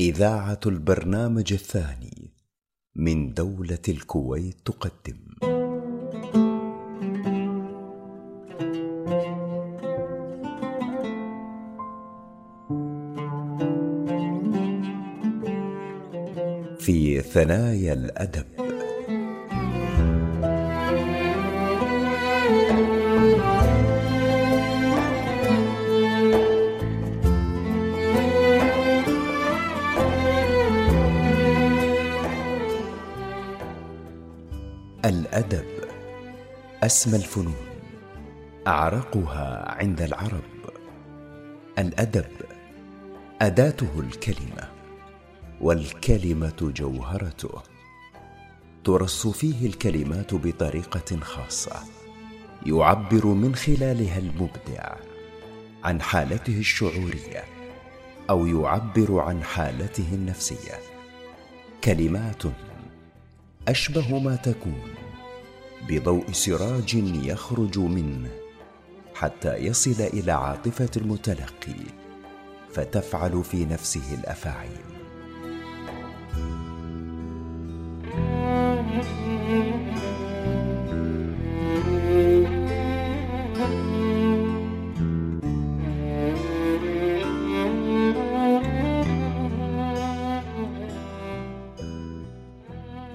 إذاعة البرنامج الثاني من دولة الكويت تقدم. في ثنايا الأدب. أسمى الفنون. أعرقها عند العرب. الأدب أداته الكلمة والكلمة جوهرته. ترص فيه الكلمات بطريقة خاصة يعبر من خلالها المبدع عن حالته الشعورية أو يعبر عن حالته النفسية. كلمات أشبه ما تكون بضوء سراج يخرج منه حتى يصل إلى عاطفة المتلقي فتفعل في نفسه الأفاعيل.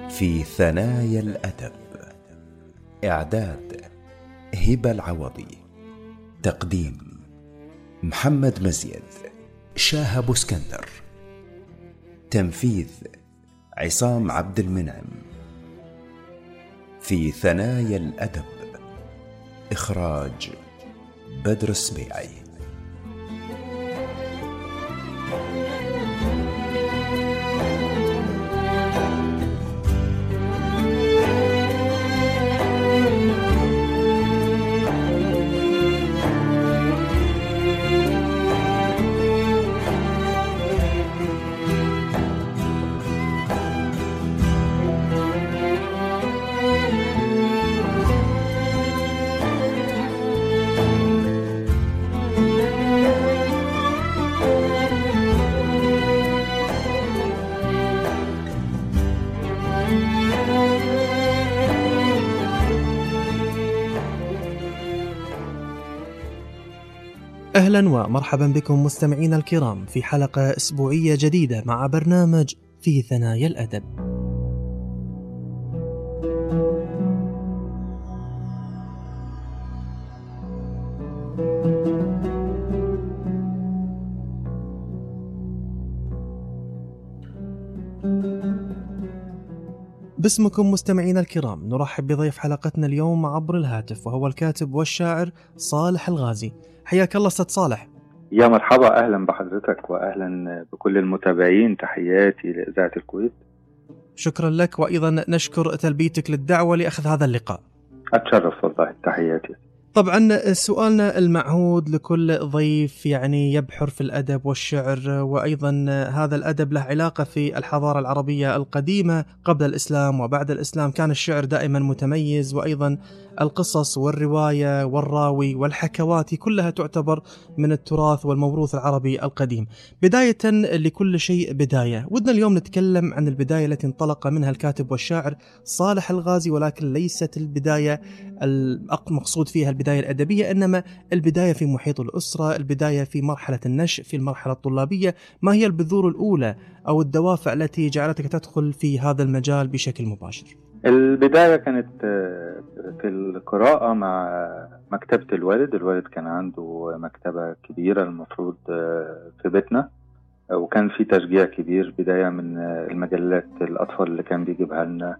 في ثنايا الأدب. إعداد هبة العوضي تقديم محمد مزيد شاهب اسكندر تنفيذ عصام عبد المنعم. في ثنايا الأدب إخراج بدر السبيعي. أهلا ومرحبا بكم مستمعينا الكرام في حلقة أسبوعية جديدة مع برنامج في ثنايا الأدب. باسمكم مستمعينا الكرام نرحب بضيف حلقتنا اليوم عبر الهاتف وهو الكاتب والشاعر صالح الغازي. حياك الله أستاذ صالح. يا مرحبا أهلا بحضرتك واهلا بكل المتابعين. تحياتي لإذاعة الكويت. شكرا لك وأيضا نشكر تلبيتك للدعوة لأخذ هذا اللقاء. أتشرف والله تحياتي. طبعا سؤالنا المعهود لكل ضيف يعني يبحر في الأدب والشعر وأيضا هذا الأدب له علاقة في الحضارة العربية القديمة قبل الإسلام وبعد الإسلام كان الشعر دائما متميز وأيضا القصص والرواية والراوي والحكواتي كلها تعتبر من التراث والموروث العربي القديم. بداية لكل شيء بداية، ودنا اليوم نتكلم عن البداية التي انطلق منها الكاتب والشاعر صالح الغازي ولكن ليست البداية المقصود فيها البداية الأدبية إنما البداية في محيط الأسرة، البداية في مرحلة النشء، في المرحلة الطلابية، ما هي البذور الأولى أو الدوافع التي جعلتك تدخل في هذا المجال بشكل مباشر؟ البداية كانت في القراءة مع مكتبة الوالد. الوالد كان عنده مكتبة كبيرة المفروض في بيتنا. وكان في تشجيع كبير بداية من المجلات الأطفال اللي كان بيجيبها لنا.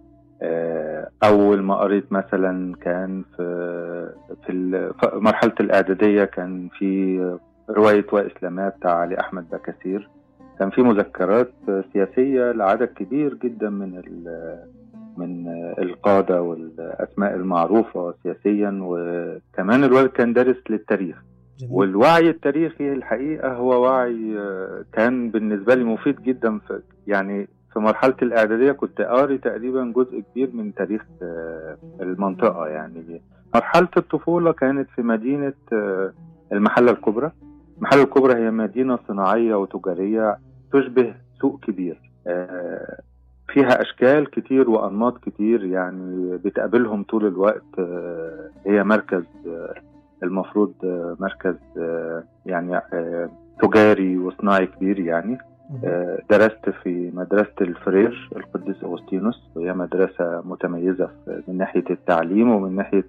أول ما قريت مثلا كان في في مرحلة الإعدادية كان في رواية وإسلامات بتاع علي أحمد بكثير كان في مذكرات سياسية لعدد كبير جدا من من القادة والأسماء المعروفة سياسيا وكمان الوالد كان دارس للتاريخ جميل. والوعي التاريخي الحقيقة هو وعي كان بالنسبة لي مفيد جدا في يعني في مرحلة الإعدادية كنت قاري تقريبا جزء كبير من تاريخ المنطقة يعني. مرحلة الطفولة كانت في مدينة المحلة الكبرى. المحلة الكبرى هي مدينة صناعية وتجارية تشبه سوق كبير آه، فيها أشكال كتير وأنماط كتير يعني بتقابلهم طول الوقت آه، هي مركز آه، المفروض آه، مركز آه، يعني آه، تجاري وصناعي كبير يعني. آه، درست في مدرسة الفرير القديس أغسطينوس وهي مدرسة متميزة من ناحية التعليم ومن ناحية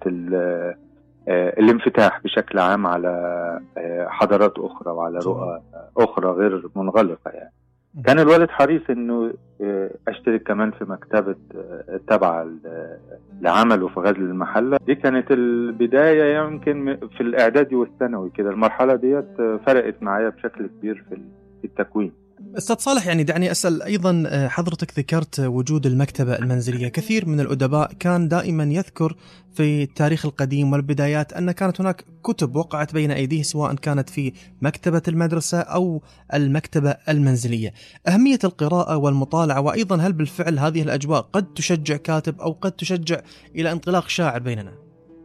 آه، الانفتاح بشكل عام على آه، حضارات أخرى وعلى رؤى أخرى غير منغلقة يعني. كان الوالد حريص إنه آه، أشترك كمان في مكتبة آه، تابعة ل- لعمله في غزل المحلة. دي كانت البداية يمكن في الإعدادي والثانوي كده. المرحلة ديت آه، فرقت معايا بشكل كبير في التكوين. أستاذ صالح يعني دعني أسأل أيضا آه، حضرتك ذكرت وجود المكتبة المنزلية، كثير من الأدباء كان دائما يذكر في التاريخ القديم والبدايات أن كانت هناك كتب وقعت بين أيديه سواء كانت في مكتبة المدرسة أو المكتبة المنزلية. أهمية القراءة والمطالعة وأيضا هل بالفعل هذه الأجواء قد تشجع كاتب أو قد تشجع إلى انطلاق شاعر بيننا؟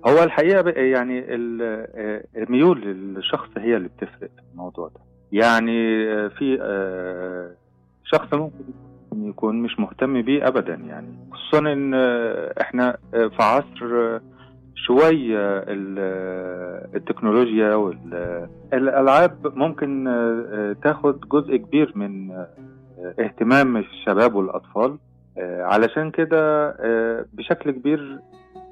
هو الحقيقة بقى يعني آه، الميول للشخص هي اللي بتفرق في الموضوع ده يعني آه، في آه، شخص ممكن يكون مش مهتم بيه ابدا يعني. خصوصا إن آه، إحنا في عصر شوية ال- التكنولوجيا والالعاب ممكن تاخد جزء كبير من اهتمام الشباب والأطفال آه، علشان كده بشكل كبير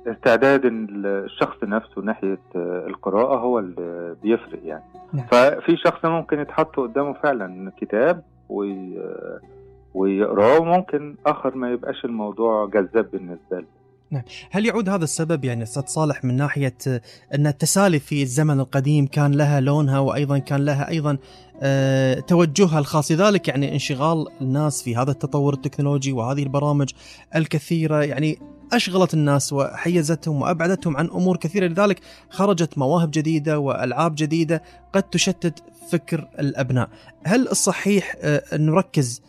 استعداد الشخص نفسه ناحية آه، القراءة هو اللي بيفرق يعني نعم. ففي شخص ممكن يتحط قدامه فعلا كتاب وي... ويقراه وممكن آخر ما يبقاش الموضوع جذاب بالنسبة له هل يعود هذا السبب يعني أستاذ صالح من ناحية آه، أن التسالي في الزمن القديم كان لها لونها وأيضا كان لها أيضا آه، توجهها الخاص؟ لذلك يعني انشغال الناس في هذا التطور التكنولوجي وهذه البرامج الكثيرة يعني أشغلت الناس وحيزتهم وأبعدتهم عن أمور كثيرة. لذلك خرجت مواهب جديدة وألعاب جديدة قد تشتت فكر الأبناء. هل الصحيح آه، نركز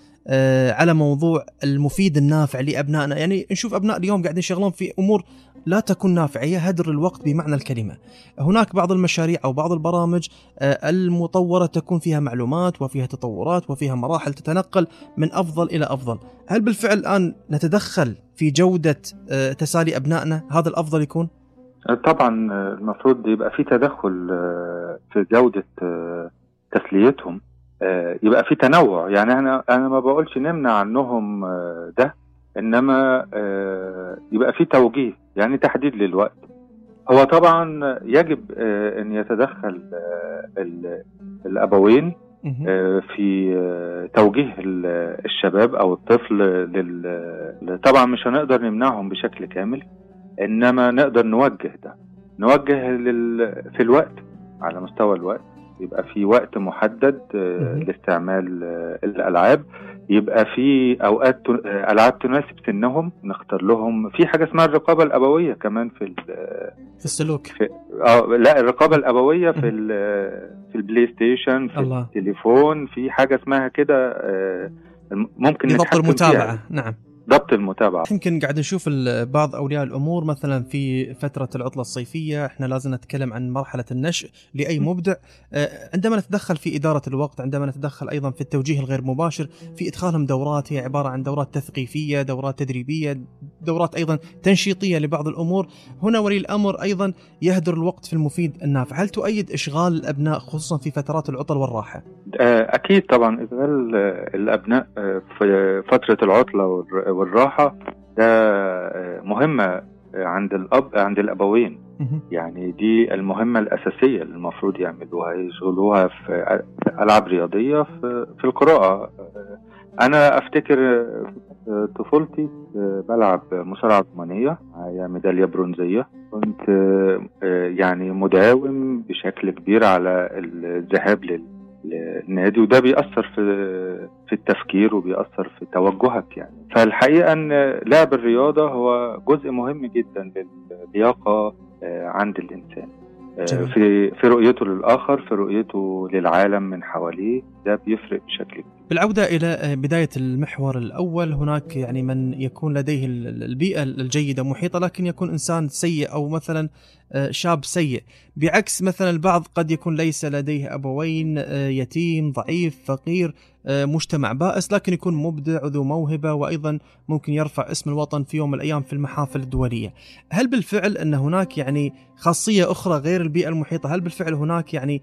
على موضوع المفيد النافع لأبنائنا. يعني نشوف أبناء اليوم قاعدين يشتغلون في أمور لا تكون نافعه هي هدر الوقت بمعنى الكلمة. هناك بعض المشاريع أو بعض البرامج آه، المطورة تكون فيها معلومات وفيها تطورات وفيها مراحل تتنقل من أفضل إلى أفضل. هل بالفعل الآن نتدخل في جودة آه، تسالي أبنائنا؟ هذا الأفضل يكون؟ طبعا آه، المفروض يبقى في تدخل آه، في جودة آه، تسليتهم. آه، يبقى في تنوع. يعني أنا أنا ما بقولش نمنع عنهم آه، ده إنما آه، يبقى في توجيه يعني تحديد للوقت. هو طبعا يجب آه، إن يتدخل آه، ال- الأبوين. آه، في آه، توجيه ال- الشباب أو الطفل لل... طبعا مش هنقدر نمنعهم بشكل كامل إنما نقدر نوجه ده. نوجه لل... في الوقت على مستوى الوقت. يبقى في وقت محدد آه،. لاستعمال آه، الألعاب يبقى في أوقات آه، ألعاب تناسب سنهم نختار لهم في حاجة اسمها الرقابة الأبوية كمان في. في السلوك آه لا الرقابة الأبوية في. في ال PlayStation في الله. التليفون في حاجة اسمها كده ممكن نتحكم المتابعه فيها. نعم ضبط المتابعة. يمكن قاعد نشوف بعض أولياء الأمور مثلا في فترة العطلة الصيفية إحنا لازم نتكلم عن مرحلة النشء لأي مبدع. آه، عندما نتدخل في إدارة الوقت عندما نتدخل أيضا في التوجيه الغير مباشر في إدخالهم دورات هي عبارة عن دورات تثقيفية دورات تدريبية دورات أيضا تنشيطية لبعض الأمور. هنا ولي الأمر أيضا يهدر الوقت في المفيد النافع. هل تؤيد إشغال الأبناء خصوصا في فترات العطل والراحة؟ آه، أكيد طبعا. اشغال الأبناء آه، في فترة العطلة والراحة ده آه، مهمة عند الأب عند الأبوين. يعني دي المهمة الأساسية اللي المفروض يعملوها يشغلوها في ألعاب رياضية في, في القراءة. أنا أفتكر آه، طفولتي آه، بلعب مصارعة رومانيه معايا ميدالية برونزية. كنت يعني مداوم بشكل كبير على الذهاب لل النادي وده بيأثر في في التفكير وبيأثر في توجهك يعني. فالحقيقة أن لعب الرياضة هو جزء مهم جدا للياقة آه، عند الإنسان. آه،. في في رؤيته للآخر في رؤيته للعالم من حواليه ده بيفرق بشكل كبير. بالعودة إلى بداية المحور الأول هناك يعني من يكون لديه البيئة الجيدة محيطة لكن يكون إنسان سيء أو مثلا آه، شاب سيء. بعكس مثلا البعض قد يكون ليس لديه أبوين آه، يتيم ضعيف فقير آه، مجتمع بائس لكن يكون مبدع وذو موهبة وأيضا ممكن يرفع اسم الوطن في يوم من الأيام في المحافل الدولية. هل بالفعل أن هناك يعني خاصية أخرى غير البيئة المحيطة؟ هل بالفعل هناك يعني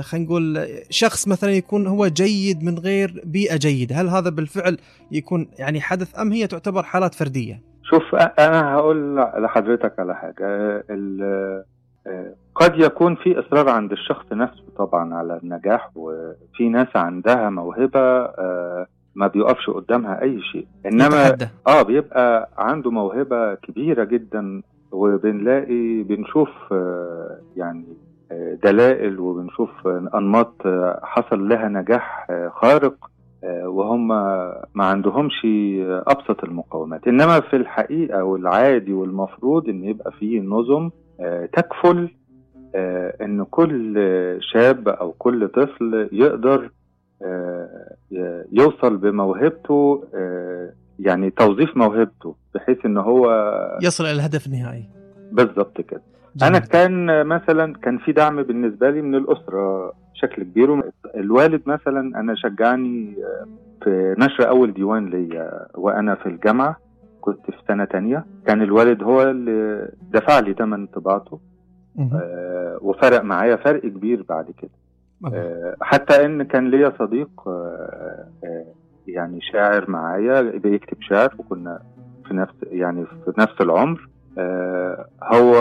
خلينا نقول شخص مثلا يكون هو جيد من غير بيئة جيدة. هل هذا بالفعل يكون يعني حدث أم هي تعتبر حالات فردية؟ شوف أنا هقول لحضرتك على حاجة. قد يكون في إصرار عند الشخص نفسه طبعا على النجاح وفي ناس عندها موهبة آه، ما بيقفش قدامها أي شيء. إنما يتحدى. آه بيبقى عنده موهبة كبيرة جدا وبنلاقي بنشوف آه، يعني آه، دلائل وبنشوف أنماط حصل لها نجاح خارق وهم ما عندهمش أبسط المقومات. إنما في الحقيقة والعادي والمفروض إن يبقى فيه نظم تكفل إن كل شاب أو كل طفل يقدر يوصل بموهبته يعني توظيف موهبته بحيث إن هو يصل إلى الهدف النهائي. بالظبط كده. أنا كان مثلا كان في دعم بالنسبة لي من الأسرة بشكل كبير. الوالد مثلا أنا شجعني في نشر أول ديوان ليا وأنا في الجامعة كنت في سنة تانية. كان الوالد هو اللي دفع لي ثمن طباعته آه وفرق معايا فرق كبير بعد كده. آه حتى إن كان ليا صديق آه يعني شاعر معايا بيكتب شعر وكنا في نفس يعني في نفس العمر. هو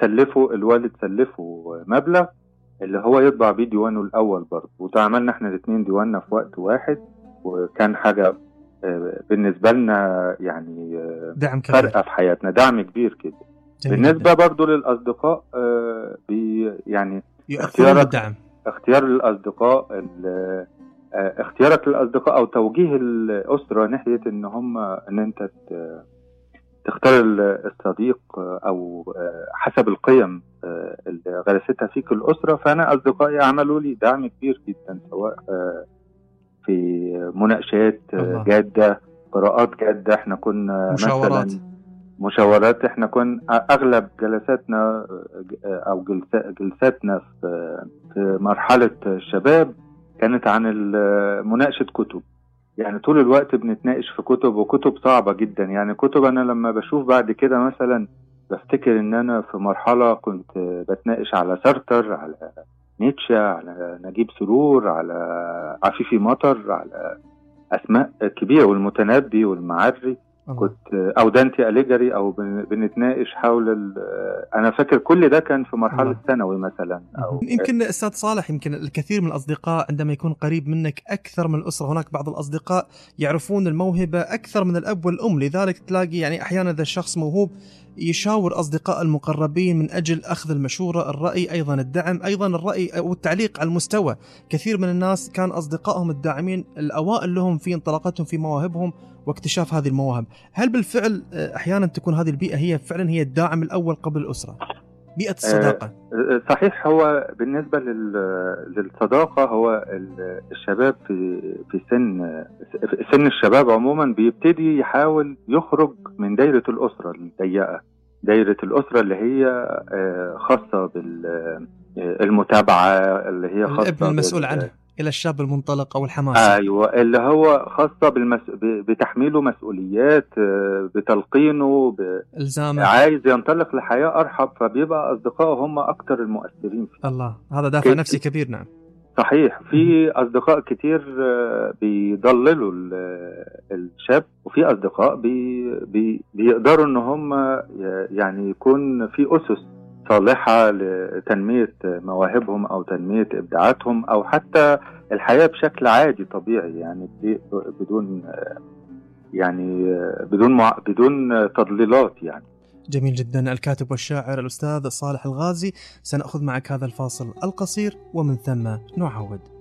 سلفه الوالد سلفه مبلغ اللي هو يطبع بيه ديوانه الأول برضه. وتعاملنا إحنا الاثنين ديواننا في وقت واحد وكان حاجة آه، بالنسبة لنا يعني آه، دعم كبير. فرقه في حياتنا دعم كبير كده. بالنسبة برضه للأصدقاء آه، بي يعني اختيار الدعم. اختيار الأصدقاء اختيارك للأصدقاء أو توجيه الأسرة ناحية إن هم إن أنت تختار الصديق أو حسب القيم اللي غرستها فيك الأسرة. فأنا أصدقائي عملوا لي دعم كبير جدا سواء في مناقشات جادة قراءات جادة. إحنا كنا مشاورات مثلا مشاورات. إحنا كنا أغلب جلساتنا أو جلساتنا في مرحلة الشباب كانت عن مناقشة كتب. يعني طول الوقت بنتناقش في كتب وكتب صعبة جدا. يعني كتب أنا لما بشوف بعد كده مثلا بفتكر إن أنا في مرحلة كنت بتناقش على سارتر على نيتشه على نجيب سرور على عفيفي مطر على أسماء كبيرة والمتنبي والمعري. كنت أو دانتي اليجري أو بنتناقش حول أنا فاكر كل ده كان في مرحلة ثانوي مثلا أو يمكن أستاذ صالح يمكن الكثير من الأصدقاء عندما يكون قريب منك أكثر من الأسرة هناك بعض الأصدقاء يعرفون الموهبة أكثر من الأب والأم لذلك تلاقي يعني أحيانا إذا الشخص موهوب يشاور أصدقاء المقربين من أجل أخذ المشورة الرأي أيضا الدعم أيضا الرأي والتعليق على المستوى. كثير من الناس كان أصدقائهم الداعمين الأوائل لهم في انطلاقتهم في مواهبهم واكتشاف هذه المواهب. هل بالفعل آه، أحيانا تكون هذه البيئة هي فعلا هي الداعم الأول قبل الأسرة؟ بيئة الصداقة آه صحيح هو بالنسبة للصداقة هو الشباب في في سن سن الشباب عموما بيبتدي يحاول يخرج من دايرة الأسرة الضيقة. دايرة الأسرة اللي هي آه، خاصة بالمتابعة اللي هي خاصة الابن المسؤول عنه إلى الشاب المنطلق أو الحماسي أيوه اللي هو خاصة بالمس... بتحميله مسؤوليات آه، بتلقينه ب... إلزامه. عايز ينطلق لحياة أرحب فبيبقى اصدقائه هم أكثر المؤثرين فيه. الله هذا دافع كي... نفسي كبير نعم. صحيح في أصدقاء كتير آه، بيضللوا الشاب وفي أصدقاء بي... بي... بيقدروا إن هم يعني يكون في أسس صالحة لتنمية مواهبهم أو تنمية إبداعاتهم أو حتى الحياة بشكل عادي طبيعي يعني بدون يعني بدون بدون تضليلات يعني. جميل جدا. الكاتب والشاعر الأستاذ صالح الغازي سنأخذ معك هذا الفاصل القصير ومن ثم نعود.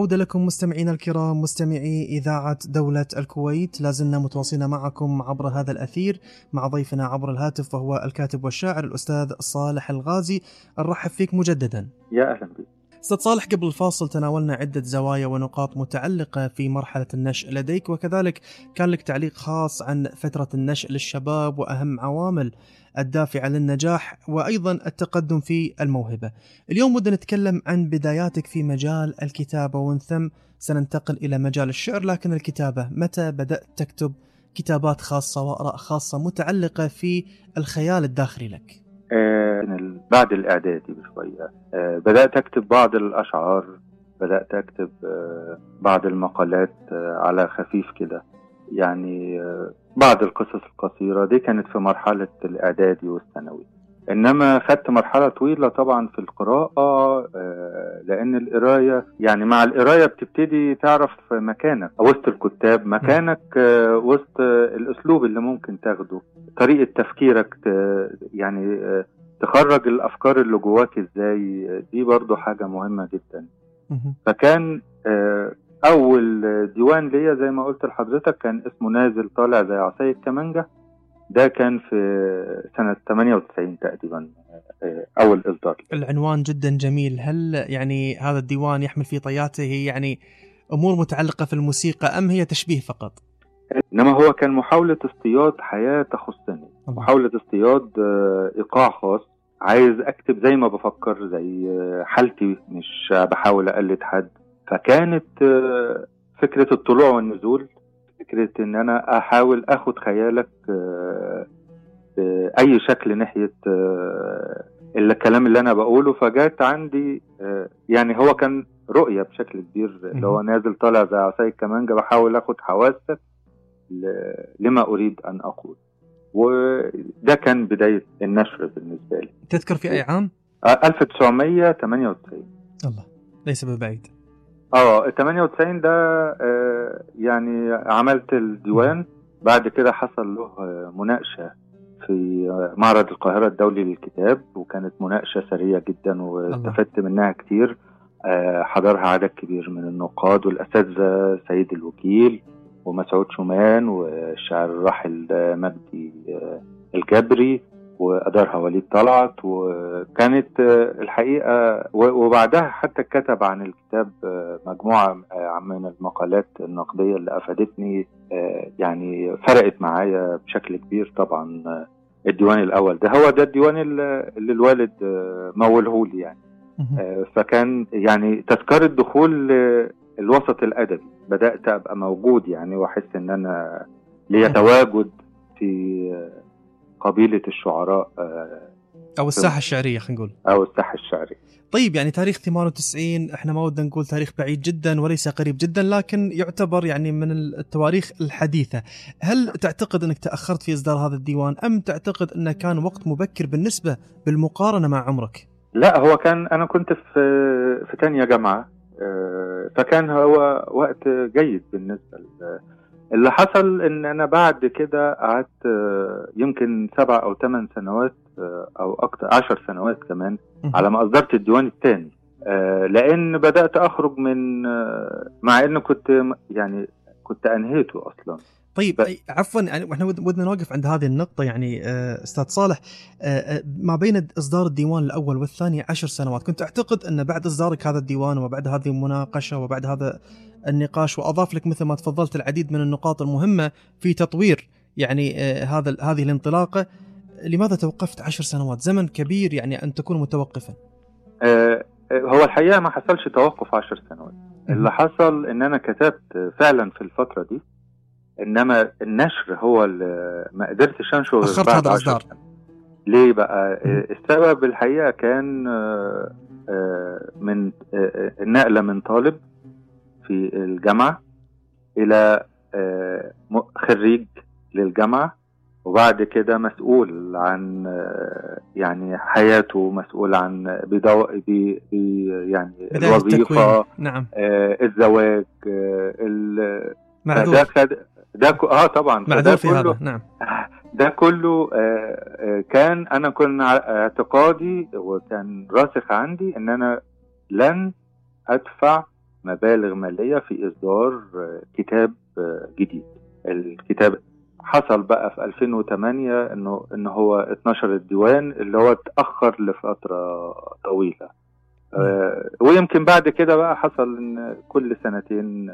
عودة لكم مستمعينا الكرام مستمعي إذاعة دولة الكويت. لازلنا متواصلين معكم عبر هذا الأثير مع ضيفنا عبر الهاتف وهو الكاتب والشاعر الأستاذ صالح الغازي. نرحب فيك مجددا. يا أهلا بك. أستاذ صالح قبل الفاصل تناولنا عدة زوايا ونقاط متعلقة في مرحلة النشء لديك وكذلك كان لك تعليق خاص عن فترة النشء للشباب وأهم عوامل الدافعة للنجاح وأيضا التقدم في الموهبة. اليوم ودنا نتكلم عن بداياتك في مجال الكتابة ومن ثم سننتقل إلى مجال الشعر لكن الكتابة متى بدأت تكتب كتابات خاصة وآراء خاصة متعلقة في الخيال الداخلي لك؟ بعد الإعدادي بشوية. آه بدأت أكتب بعض الأشعار بدأت أكتب آه بعض المقالات آه على خفيف كده. يعني آه بعض القصص القصيرة. دي كانت في مرحلة الإعدادي والثانوي. إنما خدت مرحلة طويلة طبعا في القراءة لأن القراية يعني مع القراية بتبتدي تعرف مكانك وسط الكتاب مكانك وسط الأسلوب اللي ممكن تاخده طريقة تفكيرك يعني تخرج الأفكار اللي جواك إزاي دي برضو حاجة مهمة جدا. فكان أول ديوان ليا زي ما قلت لحضرتك كان اسمه نازل طالع زي عصاية كمانجة. ده كان في سنة 98 تقريبا أول إصدار. العنوان جدا جميل. هل يعني هذا الديوان يحمل في طياته؟ يعني أمور متعلقة في الموسيقى أم هي تشبيه فقط؟ إنما هو كان محاولة اصطياد حياة تخصني. محاولة اصطياد إيقاع خاص. عايز أكتب زي ما بفكر زي حالتي مش بحاول أقلد حد. فكانت فكرة الطلوع والنزول فكرة إن أنا أحاول آخد خيالك بأي شكل ناحية الكلام اللي أنا بقوله فجات عندي يعني هو كان رؤية بشكل كبير اللي هو نازل طالع زي عصاية كمانجة بحاول آخد حواسك لما أريد أن أقول. وده كان بداية النشر بالنسبة لي. تذكر في أي عام؟ 1998 الله ليس ببعيد. آه 98 ده آه يعني عملت الديوان. بعد كده حصل له آه مناقشة في معرض القاهرة الدولي للكتاب وكانت مناقشة ثريه جدا واستفدت منها كتير. آه حضرها عدد كبير من النقاد والاساتذه سيد الوكيل ومسعود شومان والشاعر الراحل مجدي الجبري. وأدارها وليد طلعت وكانت الحقيقة وبعدها حتى كتب عن الكتاب مجموعة من المقالات النقدية اللي أفادتني يعني فرقت معايا بشكل كبير طبعا الديوان الأول ده. هو ده الديوان اللي الوالد مولهولي يعني. فكان يعني تذكرة دخول الوسط الأدبي بدأت أبقى موجود يعني وأحس إن أنا ليا تواجد في قبيلة الشعراء أو الساحة الشعرية خلينا نقول. أو الساحة الشعرية. طيب يعني تاريخ 98 إحنا ما ودنا نقول تاريخ بعيد جدا وليس قريب جدا لكن يعتبر يعني من التواريخ الحديثة. هل تعتقد أنك تأخرت في إصدار هذا الديوان أم تعتقد أنه كان وقت مبكر بالنسبة بالمقارنة مع عمرك؟ لا هو كان أنا كنت في في تانية جامعة فكان هو وقت جيد بالنسبة اللي حصل إن أنا بعد كده قعدت يمكن سبع أو ثمان سنوات أو أكتر عشر سنوات كمان على ما أصدرت الديوان الثاني. لأن بدأت أخرج من مع إن كنت يعني كنت أنهيته أصلا. طيب. عفوا يعني إحنا ودنا نوقف عند هذه النقطة يعني أستاذ صالح. ما بين إصدار الديوان الأول والثاني عشر سنوات كنت أعتقد أن بعد إصدارك هذا الديوان وبعد هذه المناقشة وبعد هذا النقاش وأضاف لك مثل ما تفضلت العديد من النقاط المهمة في تطوير يعني هذا هذه الانطلاقة لماذا توقفت عشر سنوات؟ زمن كبير يعني أن تكون متوقفا. أه هو الحقيقة ما حصلش توقف عشر سنوات. اللي حصل إن أنا كتبت فعلا في الفترة دي إنما النشر هو اللي ما قدرتش انشر أخرت هذا الاصدار ليه بقى؟ السبب الحقيقة كان من النقلة من طالب في الجامعة إلى خريج للجامعة وبعد كده مسؤول عن يعني حياته مسؤول عن بدو... بي... بي يعني الوظيفة نعم. الزواج ال... معذور. ده خد ده ك... آه طبعا. معذور في هذا. نعم. ده كله آه آه كان أنا كان اعتقادي وكان راسخ عندي إن أنا لن أدفع مبالغ مالية في إصدار كتاب جديد. الكتاب حصل بقى في 2008 انه إن هو اتنشر الديوان اللي هو اتأخر لفترة طويلة. آه ويمكن بعد كده بقى حصل إن كل سنتين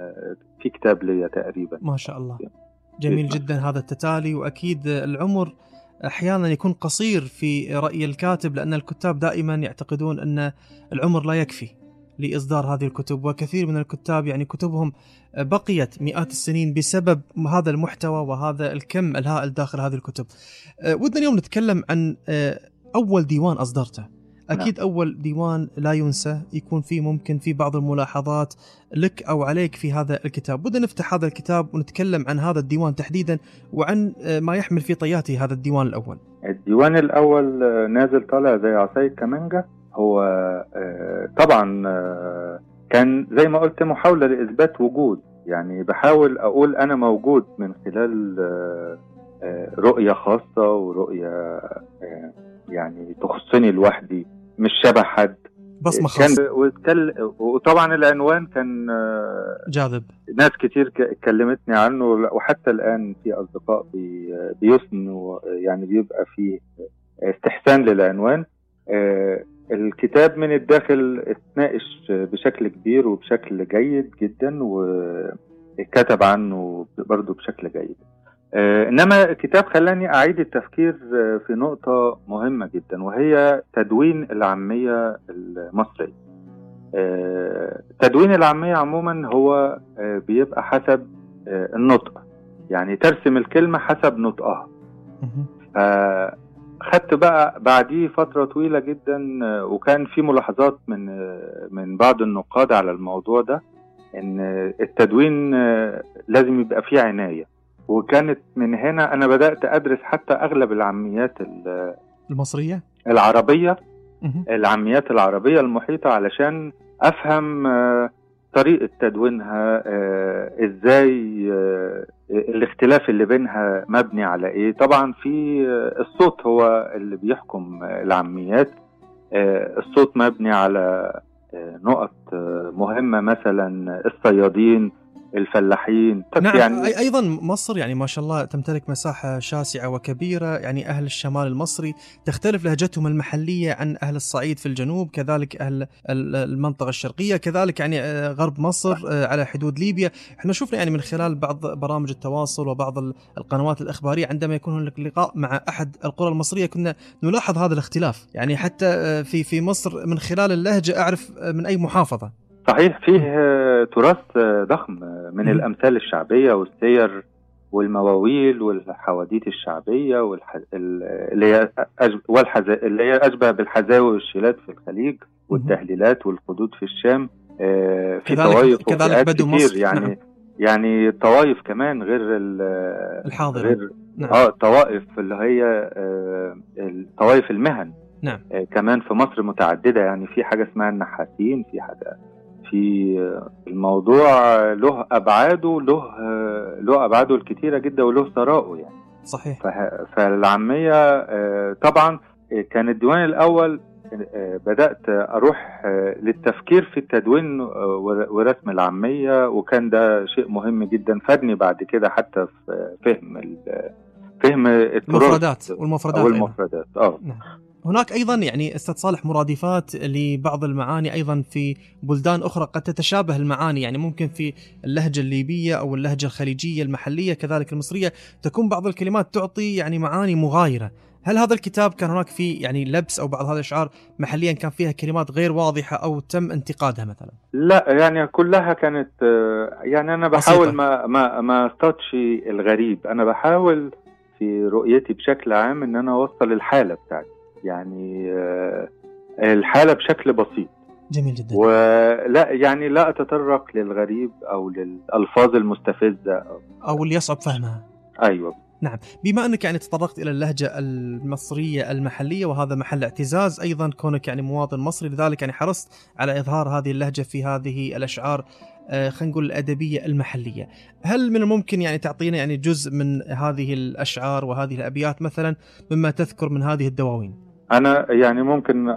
في كتاب ليا تقريبا. ما شاء الله. جميل جدا هذا التتالي. وأكيد العمر أحيانا يكون قصير في رأي الكاتب لأن الكتاب دائما يعتقدون إن العمر لا يكفي. لإصدار هذه الكتب وكثير من الكتاب يعني كتبهم بقيت مئات السنين بسبب هذا المحتوى وهذا الكم الهائل داخل هذه الكتب. ودنا اليوم نتكلم عن أول ديوان أصدرته. أكيد نعم. أول ديوان لا ينسى يكون فيه ممكن في بعض الملاحظات لك أو عليك في هذا الكتاب بدنا نفتح هذا الكتاب ونتكلم عن هذا الديوان تحديدا وعن ما يحمل في طياته هذا الديوان الأول الديوان الأول نازل طالع زي عصاية كمانجا هو طبعا كان زي ما قلت محاولة لإثبات وجود. يعني بحاول أقول أنا موجود من خلال رؤية خاصة ورؤية يعني تخصني لوحدي مش شبه حد. بصمة خاصة. كان وتكل... وطبعا العنوان كان جاذب. ناس كتير كلمتني عنه وحتى الآن في أصدقاء بي... بيثنوا يعني بيبقى في استحسان للعنوان. الكتاب من الداخل اتناقش بشكل كبير وبشكل جيد جدا وكتب عنه برضه بشكل جيد. إنما الكتاب خلاني أعيد التفكير في نقطة مهمة جدا وهي تدوين العامية المصرية. تدوين العامية عموما هو بيبقى حسب النطق. يعني ترسم الكلمة حسب نطقها. خدت بقى بعديه فترة طويلة جدا وكان في ملاحظات من من بعض النقاد على الموضوع ده إن التدوين لازم يبقى فيه عناية. وكانت من هنا أنا بدأت أدرس حتى أغلب العاميات المصرية؟ العربية العاميات العربية المحيطة علشان أفهم طريقة تدوينها إزاي الاختلاف اللي بينها مبني على إيه؟ طبعا في الصوت هو اللي بيحكم العاميات. الصوت مبني على نقط مهمة مثلا الصيادين الفلاحين. نعم يعني أيضا مصر يعني ما شاء الله تمتلك مساحة شاسعة وكبيرة يعني أهل الشمال المصري تختلف لهجتهم المحلية عن أهل الصعيد في الجنوب كذلك أهل المنطقة الشرقية كذلك يعني غرب مصر على حدود ليبيا. إحنا شفنا يعني من خلال بعض برامج التواصل وبعض القنوات الأخبارية عندما يكون هناك لقاء مع أحد القرى المصرية كنا نلاحظ هذا الاختلاف. يعني حتى في في مصر من خلال اللهجة أعرف من أي محافظة. صحيح فيه تراث ضخم من الأمثال الشعبية والسير والمواويل والحواديت الشعبية والح... اللي هي أج... والحز... اللي هي أشبه بالحزاوي والشيلات في الخليج والتهليلات والقدود في الشام في كذلك طوائف كذلك بدو كتير مصر. يعني نعم. يعني طوائف كمان غير ال... الحاضرة. غير نعم. آه طوائف اللي هي آه طوائف المهن. نعم. آه كمان في مصر متعددة يعني في حاجة اسمها النحاسين في حاجة في الموضوع له أبعاده له له أبعاده الكتيرة جدا وله ثراءه يعني. صحيح. فالعامية طبعا كان الديوان الأول بدأت أروح للتفكير في التدوين ورسم العامية وكان ده شيء مهم جدا فادني بعد كده حتى في فهم فهم المفردات والمفردات والمفردات آه. نعم. هناك أيضا يعني أستاذ صالح مرادفات لبعض المعاني أيضا في بلدان أخرى قد تتشابه المعاني يعني ممكن في اللهجة الليبية أو اللهجة الخليجية المحلية كذلك المصرية تكون بعض الكلمات تعطي يعني معاني مغايرة هل هذا الكتاب كان هناك فيه يعني لبس أو بعض هذه الأشعار محليا كان فيها كلمات غير واضحة أو تم انتقادها مثلا؟ لا يعني كلها كانت يعني أنا بحاول بسيطة. ما ما ما اصطادش الغريب أنا بحاول في رؤيتي بشكل عام إن أنا أوصل الحالة بتاعتي يعني الحالة بشكل بسيط. جميل جدا. ولا يعني لا أتطرق للغريب أو للألفاظ المستفزة. أو, أو اللي يصعب فهمها. أيوه. نعم. بما أنك يعني تطرقت إلى اللهجة المصرية المحلية وهذا محل اعتزاز أيضا كونك يعني مواطن مصري لذلك يعني حرصت على إظهار هذه اللهجة في هذه الأشعار آه خلينا نقول الأدبية المحلية. هل من الممكن يعني تعطينا يعني جزء من هذه الأشعار وهذه الأبيات مثلا مما تذكر من هذه الدواوين؟ أنا يعني ممكن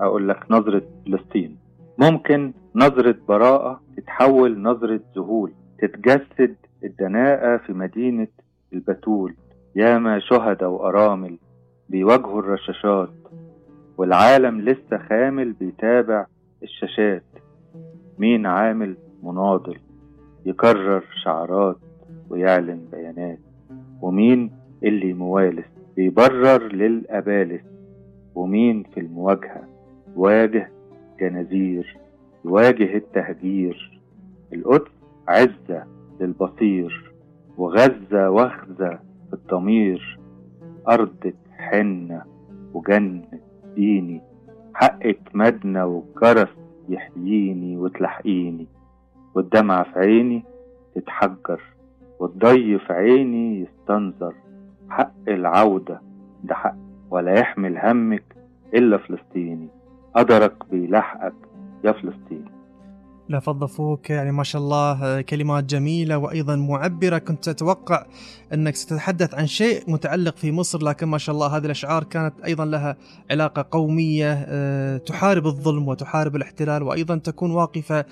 أقول لك نظرة فلسطين. ممكن نظرة براءة تتحول نظرة ذهول تتجسد الدناءة في مدينة البتول. ياما شهداء وأرامل بيواجهوا الرشاشات والعالم لسه خامل بيتابع الشاشات. مين عامل؟ مناضل. يكرر شعارات ويعلن بيانات. ومين اللي موالس بيبرر للأبالس ومين في المواجهة؟ واجه جنازير يواجه التهجير القدس عزة للبصير وغزة وخزة في الضمير أرض حنة وجنة ديني حقك مدنة والجرس يحييني وتلحقيني والدمعة في عيني تتحجر والضي في عيني يستنظر. حق العودة ده حق. ولا يحمل همك إلا فلسطيني. قدرك بيلحقك يا فلسطين لا فضل فوق يعني ما شاء الله كلمات جميلة وأيضا معبرة. كنت أتوقع أنك ستتحدث عن شيء متعلق في مصر لكن ما شاء الله هذه الأشعار كانت أيضا لها علاقة قومية آه، تحارب الظلم وتحارب الاحتلال وأيضا تكون واقفة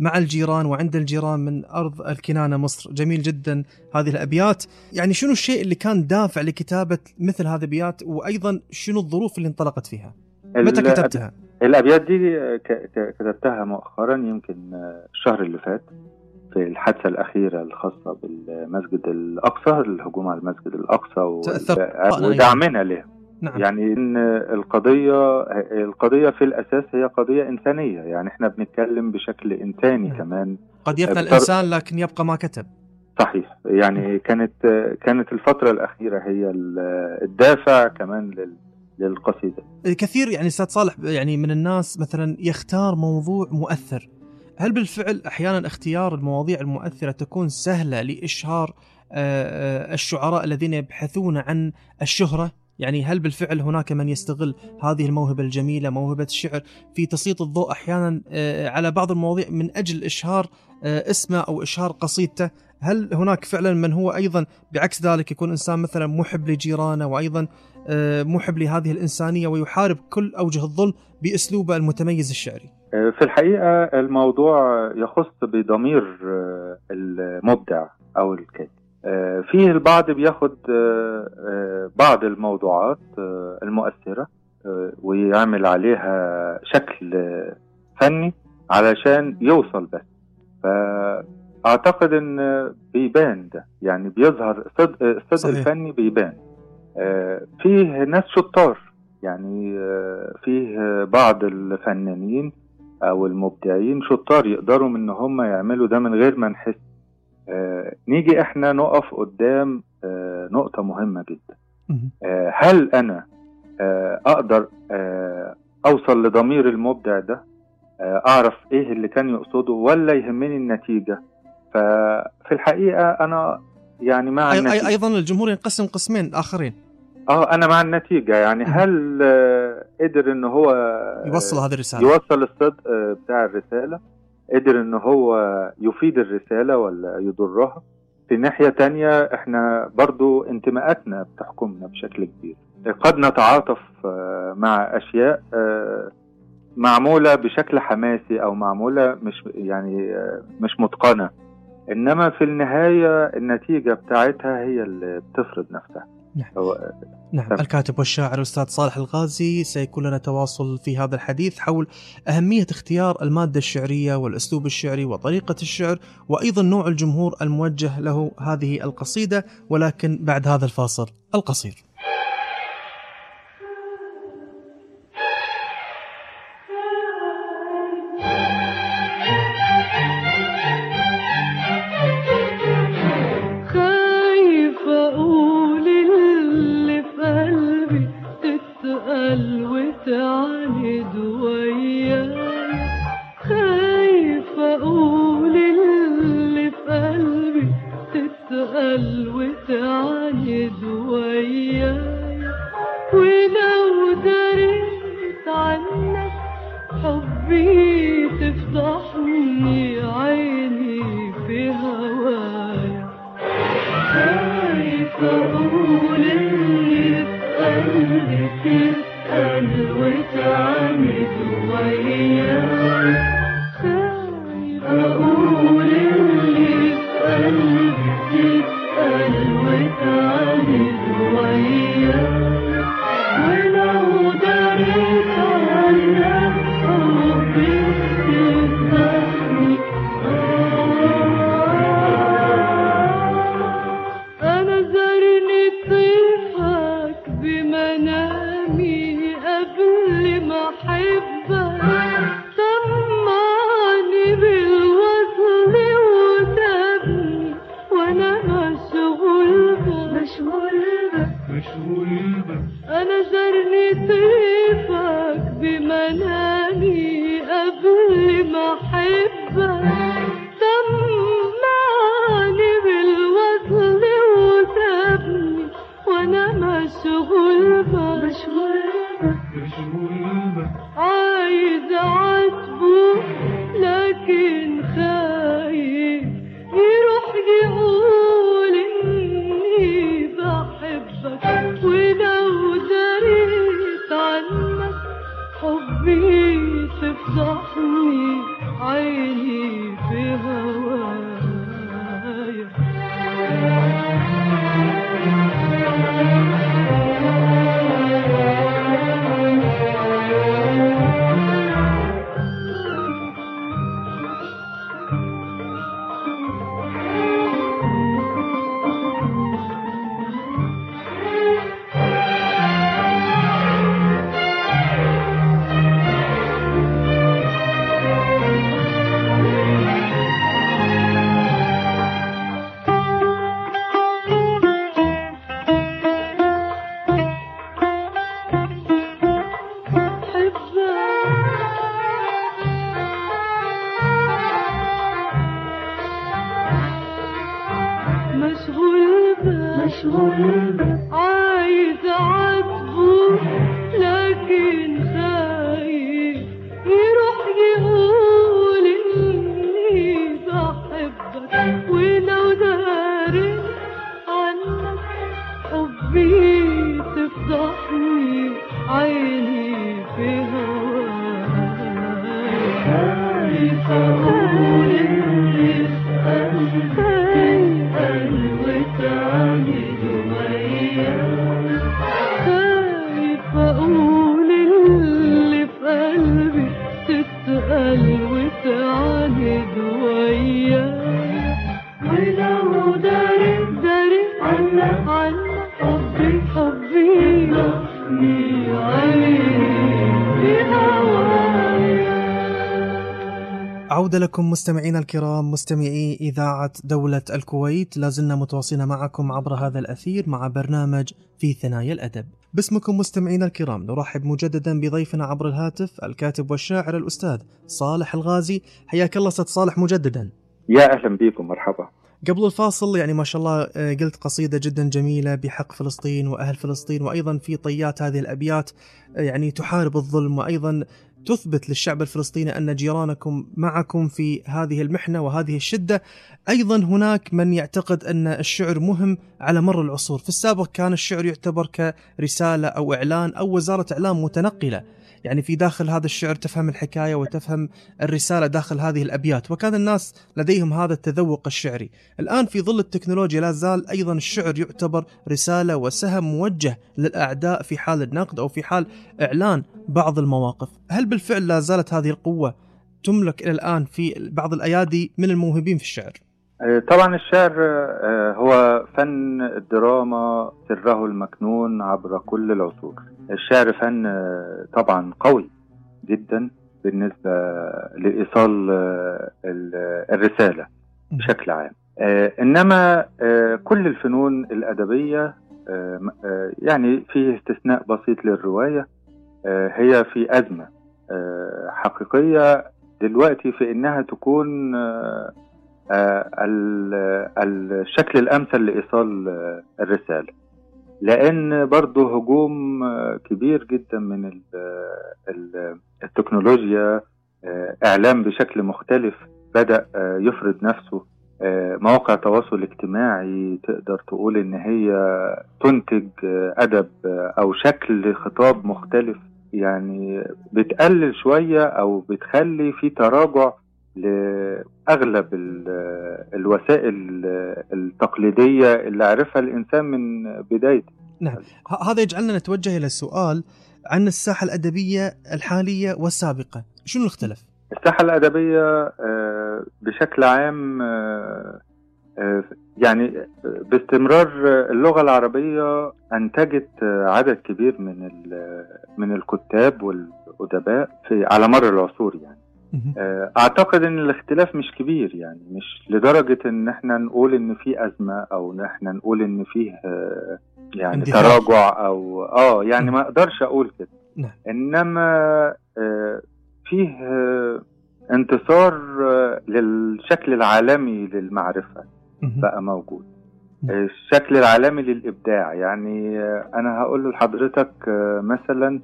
مع الجيران وعند الجيران من أرض الكنانة مصر. جميل جدا هذه الأبيات. يعني شنو الشيء اللي كان دافع لكتابة مثل هذه الأبيات؟ وأيضا شنو الظروف اللي انطلقت فيها؟ متى كتبتها؟ الأبيات دي كتبتها مؤخرا يمكن الشهر اللي فات في الحادثة الأخيرة الخاصة بالمسجد الأقصى الهجوم على المسجد الأقصى ودعمنا له نعم. يعني إن القضية القضية في الأساس هي قضية إنسانية يعني إحنا بنتكلم بشكل إنساني نعم. كمان. قد يفنى الإنسان لكن يبقى ما كتب. صحيح. يعني كانت كانت الفترة الأخيرة هي الدافع كمان لل للقصيدة. كثير يعني أستاذ صالح يعني من الناس مثلا يختار موضوع مؤثر. هل بالفعل أحيانا اختيار المواضيع المؤثرة تكون سهلة لإشهار الشعراء الذين يبحثون عن الشهرة؟ يعني هل بالفعل هناك من يستغل هذه الموهبة الجميلة موهبة الشعر في تسليط الضوء أحيانا على بعض المواضيع من أجل إشهار اسمه أو إشهار قصيدته؟ هل هناك فعلا من هو أيضا بعكس ذلك يكون إنسان مثلا محب لجيرانه وأيضا محب لهذه الإنسانية ويحارب كل أوجه الظلم بأسلوبه المتميز الشعري؟ في الحقيقة الموضوع يخص بضمير المبدع أو الكاتب. فيه البعض بياخد بعض الموضوعات المؤثرة ويعمل عليها شكل فني علشان يوصل بس فأعتقد إن بيبان ده يعني بيظهر الصدق, الصدق الفني بيبان. فيه ناس شطار يعني فيه بعض الفنانين أو المبدعين شطار يقدروا إن هم يعملوا ده من غير ما نحس. آه نيجي إحنا نقف قدام آه نقطة مهمة جدا. آه هل أنا آه أقدر آه أوصل لضمير المبدع ده؟ آه أعرف إيه اللي كان يقصده ولا يهمني النتيجة؟ ففي الحقيقة أنا يعني مع النتيجة. أيضا الجمهور ينقسم قسمين آخرين. آه أنا مع النتيجة. يعني هل آه قدر إن هو يوصل هذه الرسالة؟ يوصل الصدق آه بتاع الرسالة؟ قدر إن هو يفيد الرسالة ولا يضرها. في ناحية تانية إحنا برضو انتماءاتنا بتحكمنا بشكل كبير. قد نتعاطف مع أشياء معمولة بشكل حماسي أو معمولة مش يعني مش متقنة. إنما في النهاية النتيجة بتاعتها هي اللي بتفرض نفسها. نعم. نعم الكاتب والشاعر الأستاذ صالح الغازي سيكون لنا تواصل في هذا الحديث حول أهمية اختيار المادة الشعرية والأسلوب الشعري وطريقة الشعر وأيضا نوع الجمهور الموجه له هذه القصيدة ولكن بعد هذا الفاصل القصير مستمعينا الكرام مستمعي إذاعة دولة الكويت لازلنا متواصلين معكم عبر هذا الأثير مع برنامج في ثنايا الأدب. باسمكم مستمعينا الكرام نرحب مجددا بضيفنا عبر الهاتف الكاتب والشاعر الأستاذ صالح الغازي. حياك الله ست صالح مجددا. يا أهلا بكم مرحبا. قبل الفاصل يعني ما شاء الله آه، قلت قصيدة جدا جميلة بحق فلسطين وأهل فلسطين وأيضا في طيات هذه الأبيات آه، يعني تحارب الظلم وأيضا تثبت للشعب الفلسطيني أن جيرانكم معكم في هذه المحنة وهذه الشدة. أيضا هناك من يعتقد أن الشعر مهم على مر العصور. في السابق كان الشعر يعتبر كرسالة أو إعلان أو وزارة إعلام متنقلة. يعني في داخل هذا الشعر تفهم الحكاية وتفهم الرسالة داخل هذه الأبيات. وكان الناس لديهم هذا التذوق الشعري. الآن في ظل التكنولوجيا لا زال أيضا الشعر يعتبر رسالة وسهم موجه للأعداء في حال النقد أو في حال إعلان بعض المواقف. هل بالفعل لا زالت هذه القوة تملك إلى الآن في بعض الأيادي من الموهوبين في الشعر؟ طبعا الشعر آه، هو فن الدراما سره المكنون عبر كل العصور. الشعر فن آه، طبعا قوي جدا بالنسبة لإيصال آه، ال- الرسالة بشكل عام. إنما كل الفنون الأدبية يعني في استثناء بسيط للرواية هي في أزمة حقيقية دلوقتي في إنها تكون الشكل الأمثل لإيصال آه، الرسالة. لأن برضه هجوم آه، كبير جدا من ال- ال- التكنولوجيا آه، إعلام بشكل مختلف بدأ آه، يفرض نفسه. آه، مواقع التواصل الاجتماعي تقدر تقول إن هي تنتج آه، آه، أو شكل خطاب مختلف. يعني بتقلل شوية أو بتخلي في تراجع لأغلب ال- الوسائل التقليدية اللي عرفها الإنسان من بدايته. ه- هذا يجعلنا نتوجه إلى السؤال عن الساحة الأدبية الحالية والسابقة. شنو اختلف الساحة الأدبية آه، بشكل عام آه، آه، يعني باستمرار اللغة العربية أنتجت آه، عدد كبير من من الكتاب والأدباء في على مر العصور يعني. أعتقد إن الاختلاف مش كبير يعني مش لدرجة إن إحنا نقول إن في أزمة أو إن إحنا نقول إن فيه آه، يعني. تراجع أو آه يعني. ما أقدرش أقول كده نعم. إنما آه، فيه آه، انتصار آه، للشكل العالمي للمعرفة. بقى موجود. الشكل العالمي للإبداع يعني آه، أنا هقول لحضرتك آه، مثلا آه،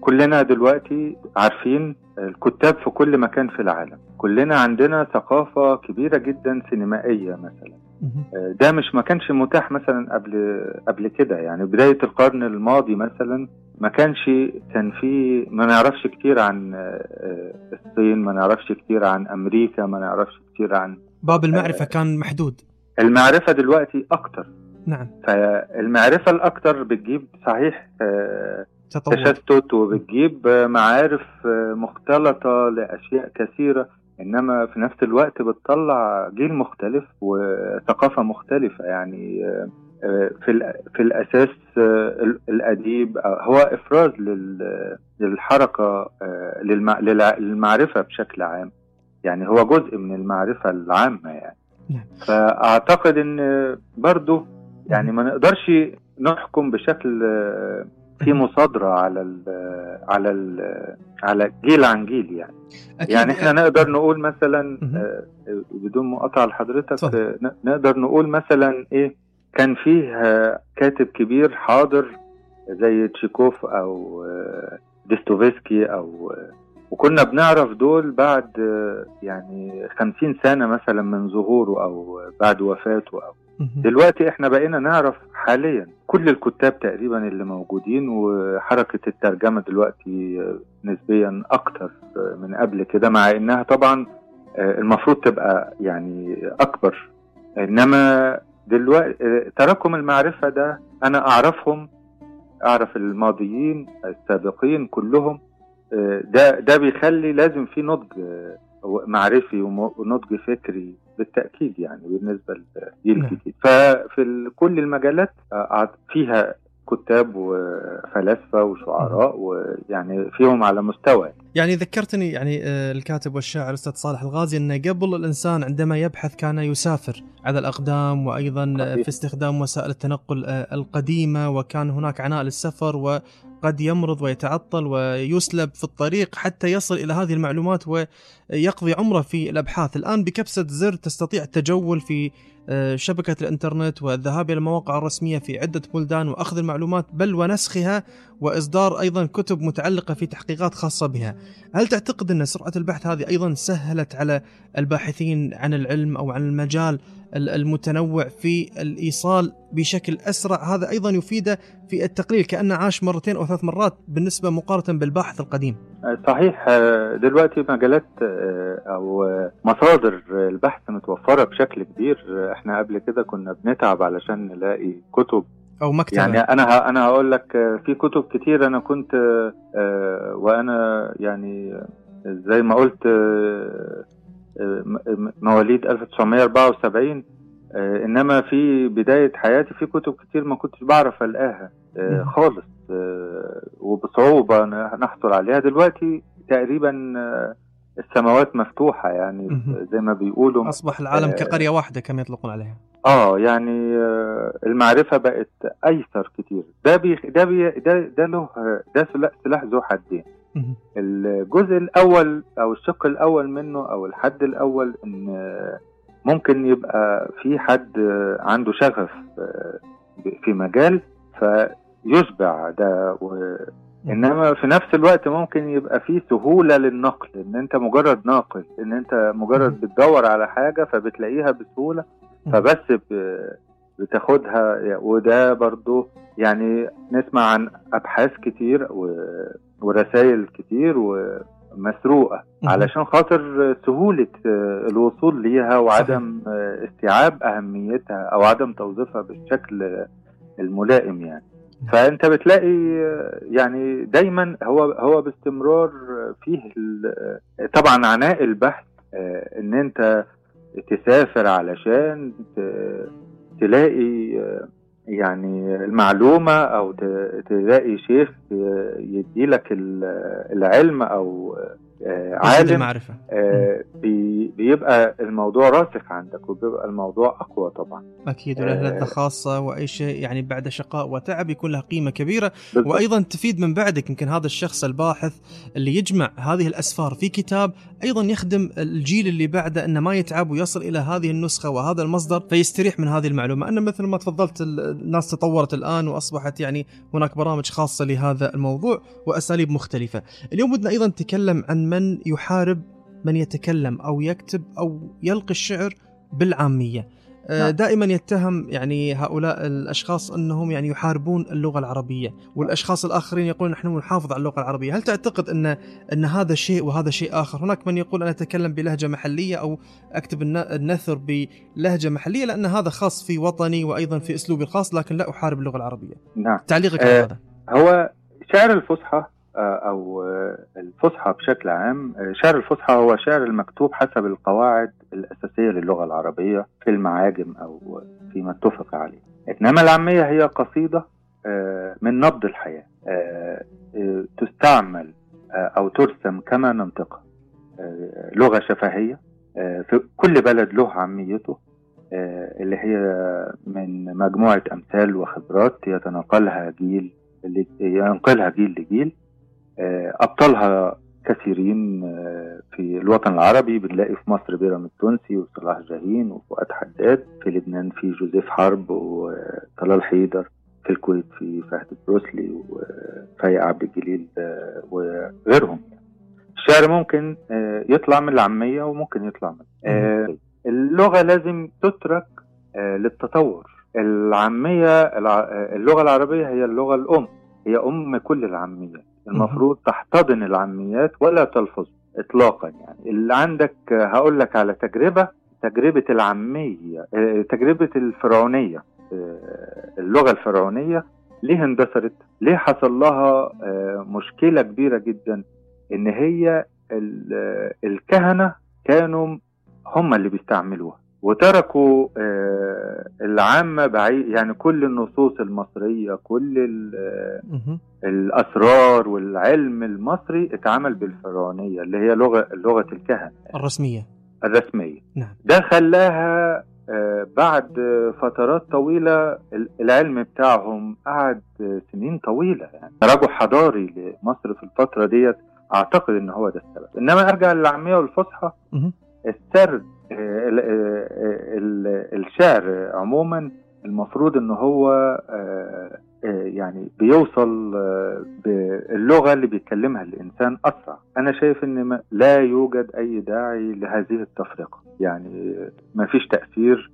كلنا دلوقتي عارفين الكتاب في كل مكان في العالم. كلنا عندنا ثقافة كبيرة جدا سينمائية مثلا. آه، ده مش ما كانش متاح مثلا قبل قبل كده. يعني بداية القرن الماضي مثلا ما كانش كان في ما نعرفش كتير عن آه، آه، الصين ما نعرفش كتير عن أمريكا ما نعرفش كتير عن باب المعرفة كان محدود. المعرفة دلوقتي أكتر. نعم. فالمعرفة الأكتر بتجيب صحيح آه، تطور تشتت وبتجيب معارف مختلطة لأشياء كثيرة إنما في نفس الوقت بتطلع جيل مختلف وثقافة مختلفة. يعني في في الأساس ال- الأديب آه، هو إفراز لل- للحركة آه، للمع- للع- للمعرفة بشكل عام. يعني هو جزء من المعرفة العامة يعني. نعم. فأعتقد إن برضو يعني ما نقدرش نحكم بشكل في مصادرة على ال على ال على جيل عن جيل يعني أكيد يعني إحنا نقدر نقول مثلا. آه، بدون مقاطعة لحضرتك. آه، نقدر نقول مثلا إيه كان فيه آه، كاتب كبير حاضر زي تشيكوف أو ديستوفيسكي أو وكنا بنعرف دول بعد يعني خمسين سنة مثلا من ظهوره أو بعد وفاته أو مهم. دلوقتي إحنا بقينا نعرف حاليا كل الكتاب تقريبا اللي موجودين وحركة الترجمة دلوقتي نسبيا أكتر من قبل كده مع إنها طبعا المفروض تبقى يعني أكبر. إنما دلوقتي تراكم المعرفة ده أنا أعرفهم أعرف الماضيين السابقين كلهم ده ده بيخلي لازم في نضج معرفي ونضج فكري بالتأكيد يعني بالنسبة للجيل نعم. الجديد ففي كل المجالات آه، فيها كتاب وفلاسفة وشعراء ويعني فيهم على مستوى يعني ذكرتني يعني آه، الكاتب والشاعر الاستاذ صالح الغازي أنه قبل الإنسان عندما يبحث كان يسافر على الأقدام وأيضا. في استخدام وسائل التنقل آه، القديمة وكان هناك عناء للسفر وقد يمرض ويتعطل ويسلب في الطريق حتى يصل إلى هذه المعلومات ويقضي عمره في الأبحاث، الآن بكبسة زر تستطيع التجول في آه، شبكة الإنترنت والذهاب إلى المواقع الرسمية في عدة بلدان وأخذ المعلومات بل ونسخها وإصدار أيضا كتب متعلقة في تحقيقات خاصة بها. هل تعتقد أن سرعة البحث هذه أيضا سهلت على الباحثين عن العلم أو عن المجال ال- المتنوع في الإيصال بشكل أسرع. هذا أيضا يفيده في التقليل كأنه عاش مرتين أو ثلاث مرات بالنسبة مقارنة بالباحث القديم. صحيح. آه، دلوقتي مجالات آه، أو آه، مصادر البحث متوفرة بشكل كبير. آه، إحنا قبل كده كنا بنتعب علشان نلاقي كتب. أو مكتبة. يعني أنا أنا هقول لك آه، في كتب كتير أنا كنت آه، آه، وأنا يعني آه، زي ما قلت آه، آه، مواليد 1974 آه، إنما في بداية حياتي في كتب كتير ما كنتش بعرف الاقاها آه،. خالص آه، وبصعوبة نحصل عليها دلوقتي تقريبا السماوات مفتوحة يعني. زي ما بيقولوا أصبح العالم كقرية واحدة كما يطلقون عليها. آه يعني المعرفة بقت أيسر كتير ده بي ده بي ده ده له ده سلا- سلاح ذو حدين. الجزء الأول أو الشق الأول منه أو الحد الأول إن آه، ممكن يبقى في حد آه، عنده شغف آه، في مجال فيشبع ده و... إنما في نفس الوقت ممكن يبقى في سهولة للنقل إن أنت مجرد ناقل إن أنت مجرد بتدور على حاجة فبتلاقيها بسهولة فبس بتاخدها وده برضو يعني نسمع عن أبحاث كتير و- ورسائل كتير و مسروقه مهم. علشان خاطر سهولة آه، الوصول ليها وعدم آه، استيعاب أهميتها أو عدم توظيفها بالشكل الملائم يعني فأنت بتلاقي آه، يعني دايما هو هو باستمرار فيه طبعا عناء البحث إن أنت تسافر علشان تلاقي يعني المعلومة أو تلاقي شيخ يدي لك العلم أو عالم المعرفة. آه، بي- بيبقى الموضوع راسخ عندك وبيبقى الموضوع أقوى طبعا. أكيد وله آه. خاصة وأي شيء يعني بعد شقاء وتعب يكون له قيمة كبيرة. بالضبط. وأيضا تفيد من بعدك يمكن هذا الشخص الباحث اللي يجمع هذه الأسفار في كتاب أيضا يخدم الجيل اللي بعده إنه ما يتعب ويصل إلى هذه النسخة وهذا المصدر فيستريح من هذه المعلومة. انه مثل ما تفضلت ال- الناس تطورت الآن وأصبحت يعني هناك برامج خاصة لهذا الموضوع وأساليب مختلفة. اليوم بدنا أيضا نتكلم عن من يحارب من يتكلم أو يكتب أو يلقي الشعر بالعامية. آه، نعم. دائما يتهم يعني هؤلاء الأشخاص أنهم يعني يحاربون اللغة العربية والأشخاص الآخرين يقولون نحن نحافظ على اللغة العربية. هل تعتقد أن أن هذا شيء وهذا شيء آخر؟ هناك من يقول أنا أتكلم بلهجة محلية أو أكتب الن- النثر بلهجة محلية لأن هذا خاص في وطني وأيضا في أسلوبي الخاص لكن لا أحارب اللغة العربية. نعم. تعليقك على آه، هذا. هو شعر الفصحى أو الفصحى بشكل عام شعر الفصحى هو شعر المكتوب حسب القواعد الأساسية للغة العربية في المعاجم أو فيما اتفق عليه. إنما العامية هي قصيدة آه، من نبض الحياة آه، آه، تستعمل أو ترسم كما ننطقها لغة شفهية في كل بلد له عاميته اللي هي من مجموعة أمثال وخبرات يتناقلها جيل ينقلها جيل لجيل. آه، أبطالها كثيرين آه، في الوطن العربي بنلاقي في مصر بيرام التونسي وصلاح جاهين وفؤاد حداد في لبنان في جوزيف حرب وطلال حيدر في الكويت في فهد بروسلي وفايق عبد الجليل آه، وغيرهم. الشعر ممكن يطلع من العامية وممكن يطلع من اللغة لازم تترك للتطور. العامية الع- اللغة العربية هي اللغة الأم. هي أم كل العاميات. المفروض تحتضن العاميات ولا تلفظ إطلاقا يعني. اللي عندك هقول لك على تجربة تجربة العامية آه، تجربة الفرعونية آه، اللغة الفرعونية. ليه اندثرت؟ ليه حصل لها آه، مشكلة كبيرة جدا؟ إن هي ال- الكهنة كانوا هم اللي بيستعملوها. وتركوا آه، العامة بعيد يعني كل النصوص المصرية كل آه،. الأسرار والعلم المصري اتعمل بالفرعونية اللي هي لغة لغة الكهنة. الرسمية. الرسمية. نعم. ده خلاها آه، بعد فترات طويلة ال- العلم بتاعهم قعد سنين طويلة يعني تراجع حضاري لمصر في الفترة ديت أعتقد إن هو ده السبب. إنما أرجع للعامية والفصحى. السرد ال- ال- الشعر عموما المفروض إن هو آه، آه، يعني بيوصل آه، باللغة اللي بيتكلمها الإنسان أسرع. أنا شايف إن ما- لا يوجد أي داعي لهذه التفرقة. يعني ما فيش تأثير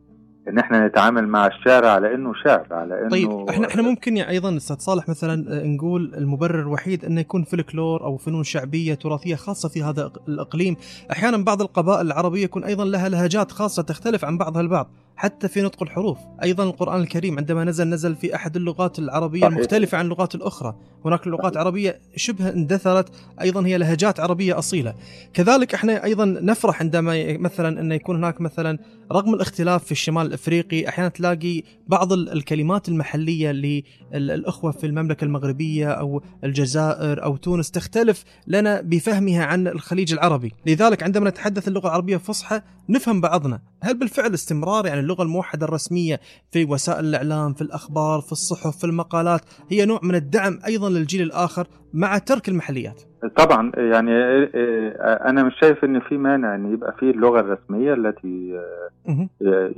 إن إحنا نتعامل مع الشعر على إنه شعر على إنه طيب إحنا إحنا ممكن يعني أيضا أستاذ صالح مثلا آه، نقول المبرر الوحيد إنه يكون فلكلور أو فنون شعبية تراثية خاصة في هذا الإقليم، أحيانا بعض القبائل العربية يكون أيضا لها لهجات خاصة تختلف عن بعضها البعض، حتى في نطق الحروف، أيضا القرآن الكريم عندما نزل نزل في أحد اللغات العربية صحيح. المختلفة عن اللغات الأخرى، هناك لغات عربية شبه اندثرت أيضا هي لهجات عربية أصيلة، كذلك إحنا أيضا نفرح عندما مثلا انه يكون هناك مثلا رغم الاختلاف في الشمال الأفريقي أحيانا تلاقي بعض ال- الكلمات المحلية للاخوه في المملكة المغربية أو الجزائر أو تونس تختلف لنا بفهمها عن الخليج العربي، لذلك عندما نتحدث اللغة العربية فصحى نفهم بعضنا، هل بالفعل استمرار يعني اللغة الموحدة الرسمية في وسائل الإعلام، في الأخبار، في الصحف، في المقالات هي نوع من الدعم أيضا للجيل الآخر مع ترك المحليات. طبعا يعني آه، آه، أنا مش شايف إن في مانع إن يبقى في اللغة الرسمية التي آه،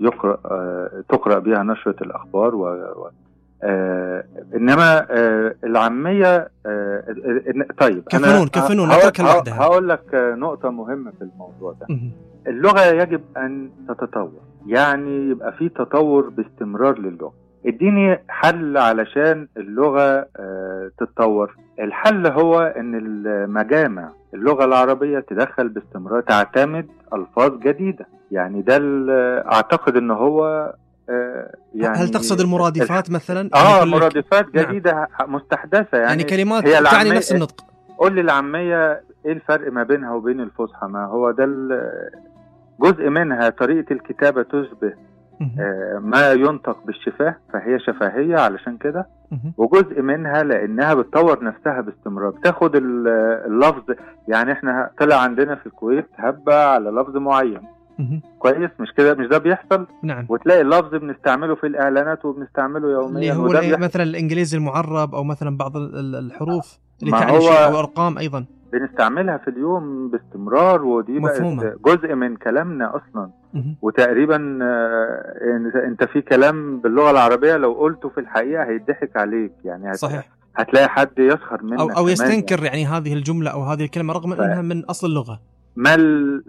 آه، تقرأ بها نشرة الأخبار و... إنما العامية طيب كفنون- كفنون، هقول- نتركها لوحدها. هقول لك نقطة مهمة في الموضوع ده. اللغة يجب أن تتطور يعني يبقى في تطور باستمرار للغة اديني حل علشان اللغة آه، تتطور. الحل هو إن المجامع اللغة العربية تدخل باستمرار تعتمد ألفاظ جديدة. يعني ده أعتقد إن هو آه، يعني هل تقصد المرادفات مثلا؟ آه يعني مرادفات نعم. جديدة مستحدثة. يعني, يعني كلمات هي تعني نفس النطق. قول لي العامية إيه الفرق ما بينها وبين الفصحى؟ ما هو ده جزء منها طريقة الكتابة تشبه ما ينطق بالشفاه فهي شفهية علشان كده. وجزء منها لأنها بتطور نفسها باستمرار. بتاخد ال- اللفظ يعني إحنا طلع عندنا في الكويت هبة على لفظ معين. كويس؟ مش كده؟ مش ده بيحصل؟ نعم. وتلاقي اللفظ بنستعمله في الإعلانات وبنستعمله يوميا اللي هو مثلا الإنجليزي المعرب أو مثلا بعض ال- ال- الحروف اللي تعني شيء أو الارقام أيضا. بنستعملها في اليوم باستمرار ودي مفهومة. بقت جزء من كلامنا أصلا. مهم. وتقريبا آه، أنت في كلام باللغة العربية لو قلته في الحقيقة هيضحك عليك. يعني هت- صحيح. هتلاقي حد يسخر منك أو أو يستنكر يعني. هذه الجملة أو هذه الكلمة رغم ف- إنها من أصل اللغة. ما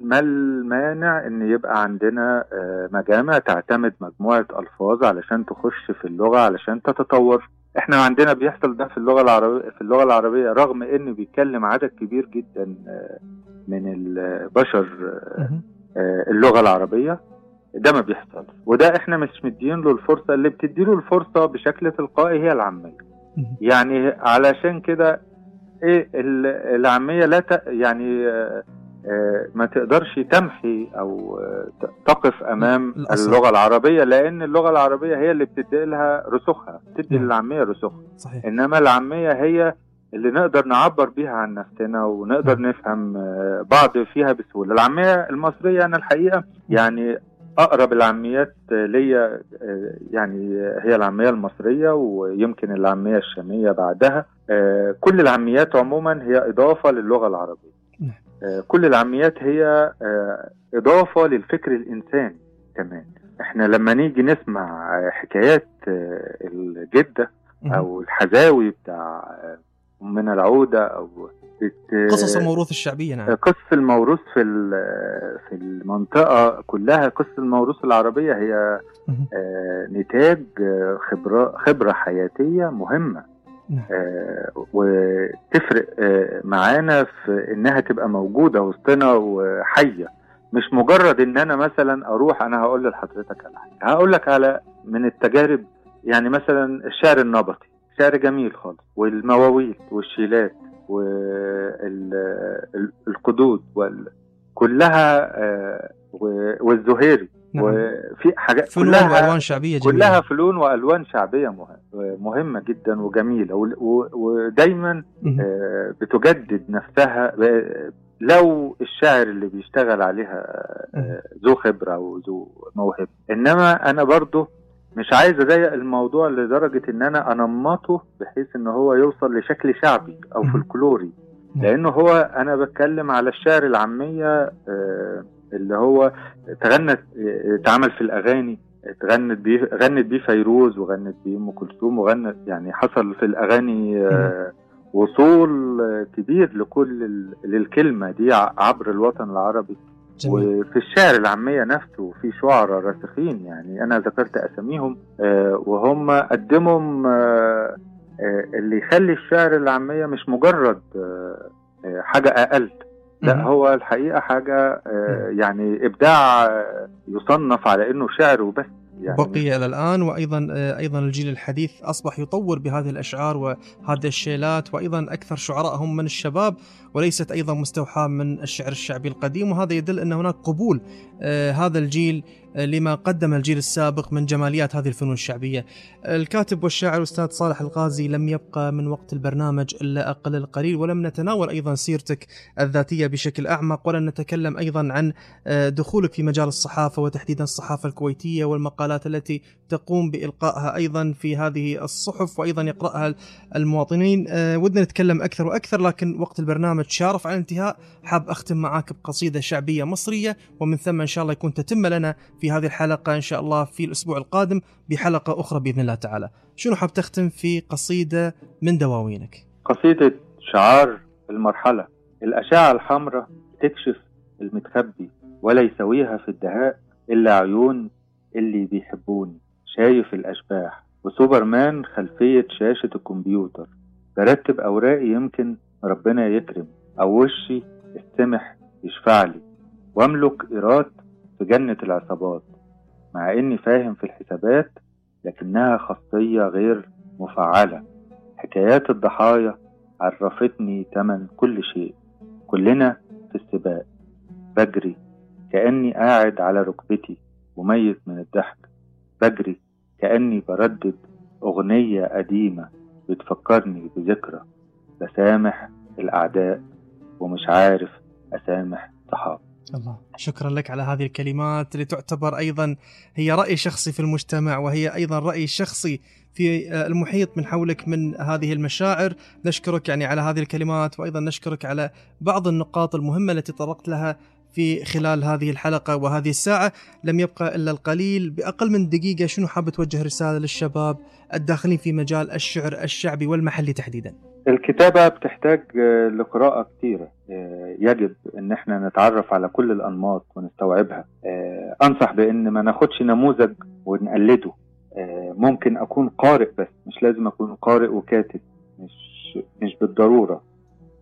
ما المانع إن يبقى عندنا آه، مجامع تعتمد مجموعة ألفاظ علشان تخش في اللغة علشان تتطور. إحنا عندنا بيحصل ده في اللغة العربيه في اللغة العربية رغم إن بيتكلم عدد كبير جدا آه، من البشر آه،. آه، اللغة العربية ده ما بيحصل وده إحنا مش مدين له الفرصة اللي بتدي له الفرصة بشكل تلقائي هي العامية. يعني علشان كده إيه ال- العامية لا ت... يعني ما تقدرش تمحي أو آه، تقف أمام الأصل. اللغة العربية لأن اللغة العربية هي اللي بتدي لها رسوخها بتدي نعم. للعامية رسوخها صحيح إنما العامية هي اللي نقدر نعبر بيها عن نفسنا ونقدر نعم. نفهم آه، بعض فيها بسهولة العامية المصرية أنا الحقيقة يعني أقرب العاميات آه، ليا آه، يعني هي العامية المصرية ويمكن العامية الشامية بعدها آه، كل العاميات عموما هي إضافة للغة العربية نعم. آه، كل العاميات هي آه، إضافة للفكر الإنساني كمان إحنا لما نيجي نسمع آه، حكايات آه، الجدة مهم. أو الحزاوي بتاع من العودة أو بت- قصص الموروث الشعبية نعم قص الموروث في في المنطقة كلها قص الموروث العربية هي. آه، نتاج آه، خبرة خبرة حياتية مهمة نعم. آه، وتفرق آه، معانا في إنها تبقى موجودة وسطنا وحية. مش مجرد إن أنا مثلا أروح أنا هقول لحضرتك على حاجة. هقول لك على من التجارب يعني مثلا الشعر النبطي. شعر جميل خالص. والمواويل والشيلات والقدود وال... كلها آه، والزهيري. نعم. وفي حاجات فنون كلها وألوان شعبية جميلة. كلها فنون وألوان شعبية مه- مهمة جدا وجميلة. ودايما. آه، بتجدد نفسها. ب- لو الشاعر اللي بيشتغل عليها آه، ذو خبرة وذو موهبة. إنما أنا برضو مش عايز أضيق الموضوع لدرجة إن أنا أنمطه بحيث إن هو يوصل لشكل شعبي أو. فلكلوري لأنه هو أنا بتكلم على الشعر العامية آه، اللي هو تغنت اتعمل في الأغاني اتغنت بيه غنت بيه فيروز وغنت بيه أم كلثوم وغنت يعني حصل في الأغاني آه، وصول كبير لكل للكلمة دي عبر الوطن العربي. جميل. وفي الشعر العامية نفسه في شعراء راسخين يعني أنا ذكرت أساميهم آه، وهم قدموا آه، اللي يخلي الشعر العامية مش مجرد حاجة أقل. لا. هو الحقيقة حاجة آه، يعني إبداع آه، يصنف على إنه شعر وبس يعني. بقي إلى الآن وأيضا آه، أيضا الجيل الحديث أصبح يطور بهذه الأشعار وهذه الشيلات وأيضا أكثر شعرائهم من الشباب. وليست أيضا مستوحاة من الشعر الشعبي القديم وهذا يدل أن هناك قبول آه، هذا الجيل آه، لما قدم الجيل السابق من جماليات هذه الفنون الشعبية. الكاتب والشاعر أستاذ صالح الغازي لم يبقى من وقت البرنامج إلا أقل القليل ولم نتناول أيضا سيرتك الذاتية بشكل أعمق ولن نتكلم أيضا عن آه، دخولك في مجال الصحافة وتحديدا الصحافة الكويتية والمقالات التي تقوم بإلقائها أيضا في هذه الصحف وأيضا يقرأها المواطنين ودنا نتكلم أكثر وأكثر لكن وقت البرنامج شارف على الانتهاء. حاب أختم معاك بقصيدة شعبية مصرية ومن ثم إن شاء الله يكون تتم لنا في هذه الحلقة إن شاء الله في الأسبوع القادم بحلقة أخرى بإذن الله تعالى. شنو حاب تختم في قصيدة من دواوينك؟ قصيدة شعار المرحلة. الأشعة الحمراء تكشف المتخبي ولا يسويها في الدهاء إلا عيون اللي بيحبوني. شايف الأشباح. وسوبرمان خلفية شاشة الكمبيوتر. برتب أوراقي يمكن ربنا يكرم. أو وشي السمح يشفع لي. وأملك إيراد في جنة العصابات. مع إني فاهم في الحسابات لكنها خاصية غير مفعلة. حكايات الضحايا عرفتني تمن كل شيء. كلنا في السباق. بجري كأني قاعد على ركبتي وميت من الضحك. بجري كأني بردد أغنية قديمة بتفكرني بذكرى. بسامح الأعداء ومش عارف أسامح صحابي. الله. شكرا لك على هذه الكلمات اللي تعتبر أيضا هي رأي شخصي في المجتمع وهي أيضا رأي شخصي في المحيط من حولك من هذه المشاعر. نشكرك يعني على هذه الكلمات وأيضا نشكرك على بعض النقاط المهمة التي طرقت لها في خلال هذه الحلقة وهذه الساعة. لم يبقى إلا القليل. بأقل من دقيقة شنو حاب توجه رسالة للشباب الداخلين في مجال الشعر الشعبي والمحلي تحديدا؟ الكتابة بتحتاج آه، لقراءة كتيرة. آه، يجب إن إحنا نتعرف على كل الأنماط ونستوعبها. آه، أنصح بإن ما ناخدش نموذج ونقلده. ممكن أكون قارئ بس مش لازم أكون قارئ وكاتب مش مش بالضرورة.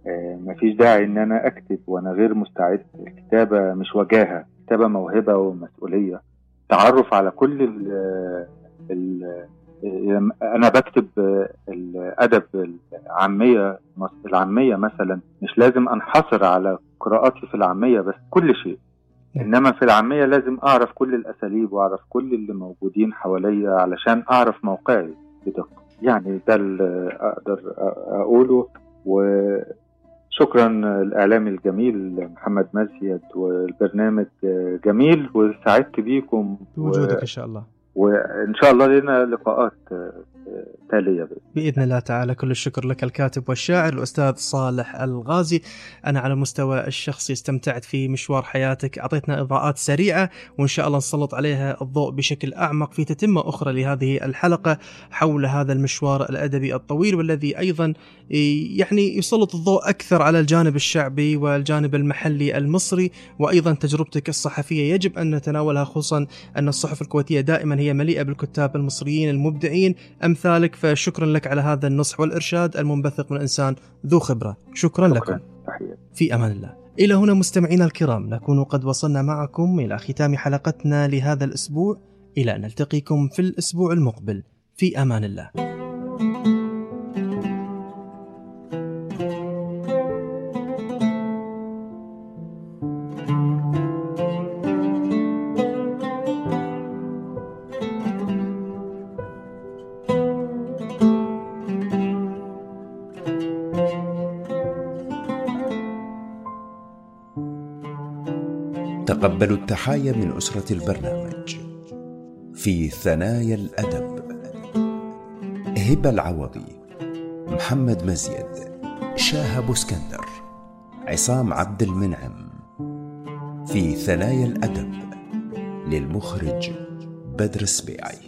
آه، مفيش داعي إن أنا أكتب وأنا غير مستعد. الكتابة مش وجاهة الكتابة موهبة ومسؤولية. تعرف على كل أنا بكتب الأدب العامية العامية مثلا مش لازم أنحصر على قراءاتي في العامية بس كل شيء. إنما في العامية لازم أعرف كل الأساليب وأعرف كل اللي موجودين حواليا علشان أعرف موقعي بدقة. يعني ده اللي أقدر أقوله. وشكرا الاعلامي الجميل محمد مزيد والبرنامج جميل وسعدت بيكم. بوجودك إن شاء الله. وإن شاء الله لنا لقاءات آه، آه، تالية. بإذن. باذن الله تعالى. كل الشكر لك الكاتب والشاعر الأستاذ صالح الغازي. أنا على المستوى الشخصي استمتعت في مشوار حياتك. أعطيتنا إضاءات سريعة وإن شاء الله نسلط عليها الضوء بشكل أعمق في تتمة أخرى لهذه الحلقة حول هذا المشوار الأدبي الطويل والذي أيضا يعني يسلط الضوء أكثر على الجانب الشعبي والجانب المحلي المصري. وأيضا تجربتك الصحفية يجب أن نتناولها خصوصا أن الصحف الكويتية دائما هي مليئة بالكتاب المصريين المبدعين. امثالك فشكرا لك على هذا النصح والإرشاد. المنبثق من إنسان ذو خبرة. شكرا, لكم. شكرا. تحياتي في أمان الله. إلى هنا مستمعينا الكرام نكون قد وصلنا معكم إلى ختام حلقتنا لهذا الأسبوع. إلى أن نلتقيكم في الأسبوع المقبل. في أمان الله. تقبلوا التحايا من أسرة البرنامج. في ثنايا الأدب. هبة العوضي محمد مزيد شاهب اسكندر عصام عبد المنعم. في ثنايا الأدب للمخرج بدر السبيعي.